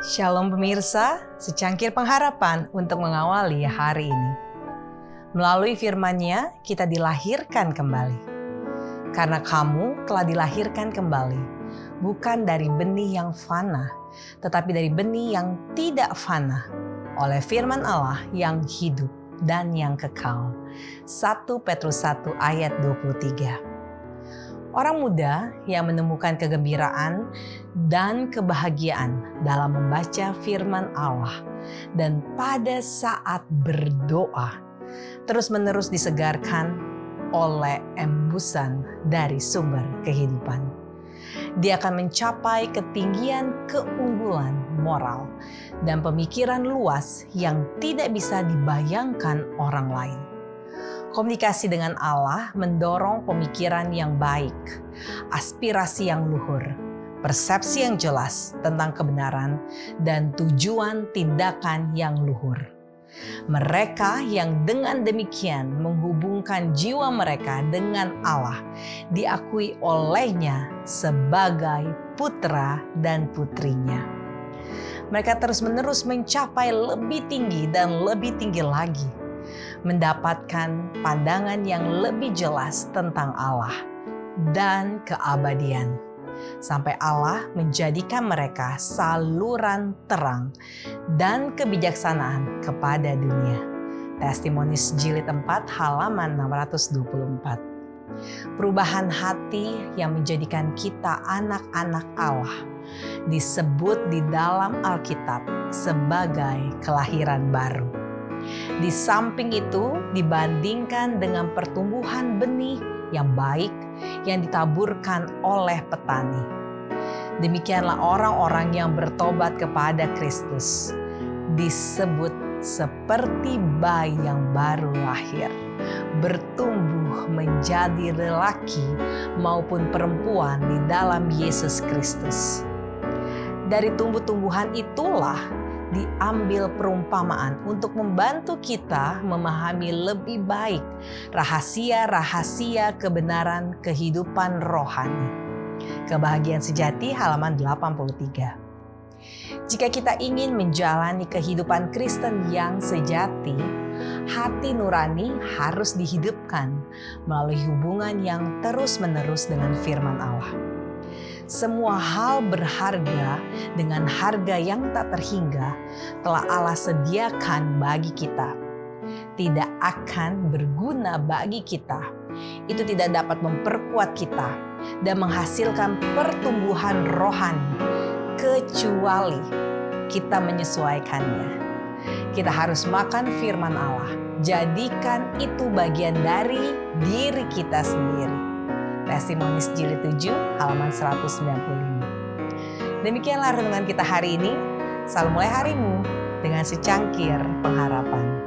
Shalom pemirsa, secangkir pengharapan untuk mengawali hari ini. Melalui firman-Nya kita dilahirkan kembali. Karena kamu telah dilahirkan kembali, bukan dari benih yang fana, tetapi dari benih yang tidak fana, oleh firman Allah yang hidup dan yang kekal. 1 Petrus 1 ayat 23. Orang muda yang menemukan kegembiraan dan kebahagiaan dalam membaca firman Allah dan pada saat berdoa terus-menerus disegarkan oleh embusan dari sumber kehidupan. Dia akan mencapai ketinggian keunggulan moral dan pemikiran luas yang tidak bisa dibayangkan orang lain. Komunikasi dengan Allah mendorong pemikiran yang baik, aspirasi yang luhur, persepsi yang jelas tentang kebenaran, dan tujuan tindakan yang luhur. Mereka yang dengan demikian menghubungkan jiwa mereka dengan Allah diakui olehnya sebagai putra dan putrinya. Mereka terus-menerus mencapai lebih tinggi dan lebih tinggi lagi mendapatkan pandangan yang lebih jelas tentang Allah dan keabadian. Sampai Allah menjadikan mereka saluran terang dan kebijaksanaan kepada dunia. Testimonis jilid 4 halaman 624. Perubahan hati yang menjadikan kita anak-anak Allah disebut di dalam Alkitab sebagai kelahiran baru di samping itu, dibandingkan dengan pertumbuhan benih yang baik yang ditaburkan oleh petani. Demikianlah orang-orang yang bertobat kepada Kristus disebut seperti bayi yang baru lahir, bertumbuh menjadi lelaki maupun perempuan di dalam Yesus Kristus. Dari tumbuh-tumbuhan itulah diambil perumpamaan untuk membantu kita memahami lebih baik rahasia-rahasia kebenaran kehidupan rohani. Kebahagiaan sejati halaman 83. Jika kita ingin menjalani kehidupan Kristen yang sejati, hati nurani harus dihidupkan melalui hubungan yang terus-menerus dengan firman Allah semua hal berharga dengan harga yang tak terhingga telah Allah sediakan bagi kita. Tidak akan berguna bagi kita. Itu tidak dapat memperkuat kita dan menghasilkan pertumbuhan rohani kecuali kita menyesuaikannya. Kita harus makan firman Allah. Jadikan itu bagian dari diri kita sendiri Testimonis jilid 7 halaman 195. Demikianlah renungan kita hari ini. Selalu mulai harimu dengan secangkir pengharapan.